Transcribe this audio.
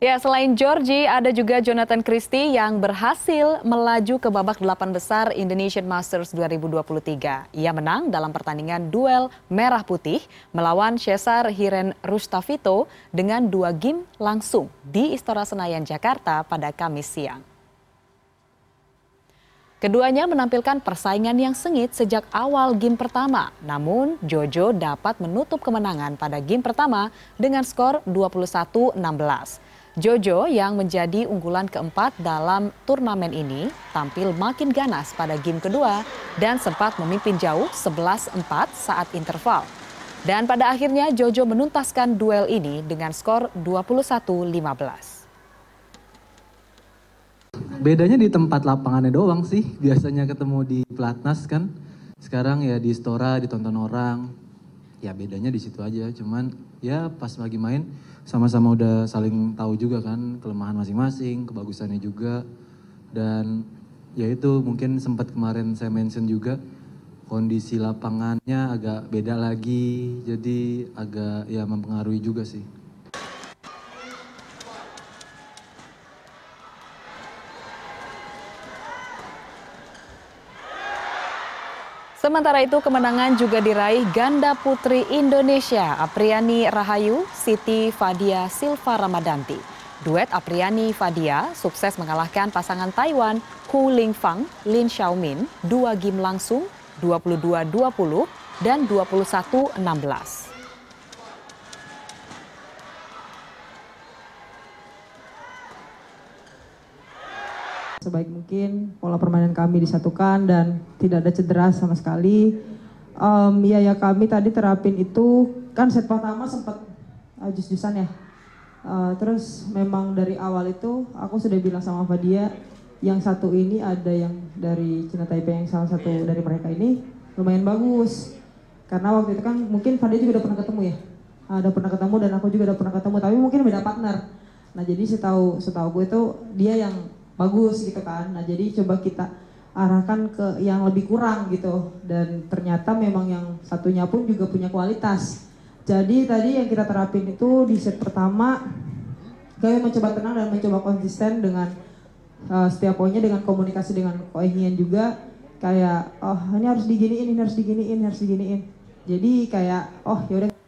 Ya, selain Georgie, ada juga Jonathan Christie yang berhasil melaju ke babak delapan besar Indonesian Masters 2023. Ia menang dalam pertandingan duel merah putih melawan Cesar Hiren Rustavito dengan dua game langsung di Istora Senayan, Jakarta pada Kamis siang. Keduanya menampilkan persaingan yang sengit sejak awal game pertama. Namun, Jojo dapat menutup kemenangan pada game pertama dengan skor 21-16. Jojo yang menjadi unggulan keempat dalam turnamen ini tampil makin ganas pada game kedua dan sempat memimpin jauh 11-4 saat interval. Dan pada akhirnya Jojo menuntaskan duel ini dengan skor 21-15. Bedanya di tempat lapangannya doang sih, biasanya ketemu di pelatnas kan. Sekarang ya di Stora ditonton orang, ya bedanya di situ aja. Cuman ya pas lagi main sama-sama udah saling tahu juga kan kelemahan masing-masing, kebagusannya juga. Dan ya itu mungkin sempat kemarin saya mention juga kondisi lapangannya agak beda lagi, jadi agak ya mempengaruhi juga sih. Sementara itu kemenangan juga diraih ganda putri Indonesia Apriani Rahayu, Siti Fadia Silva Ramadanti. Duet Apriani Fadia sukses mengalahkan pasangan Taiwan Hu Lingfang, Lin Xiaomin dua game langsung 22-20 dan 21-16. Sebaik mungkin pola permainan kami disatukan dan tidak ada cedera sama sekali. Um, ya ya kami tadi terapin itu kan set pertama sempat uh, jus-jusan ya. Uh, terus memang dari awal itu aku sudah bilang sama Fadia yang satu ini ada yang dari Cina Taipei yang salah satu dari mereka ini lumayan bagus. Karena waktu itu kan mungkin Fadia juga udah pernah ketemu ya. Uh, pernah ketemu dan aku juga udah pernah ketemu tapi mungkin beda partner. Nah jadi setahu setahu gue itu dia yang bagus gitu kan. Nah jadi coba kita arahkan ke yang lebih kurang gitu dan ternyata memang yang satunya pun juga punya kualitas. Jadi tadi yang kita terapin itu di set pertama kami mencoba tenang dan mencoba konsisten dengan uh, setiap poinnya dengan komunikasi dengan Koehian juga kayak oh ini harus diginiin, ini harus diginiin, ini harus diginiin. Jadi kayak oh yaudah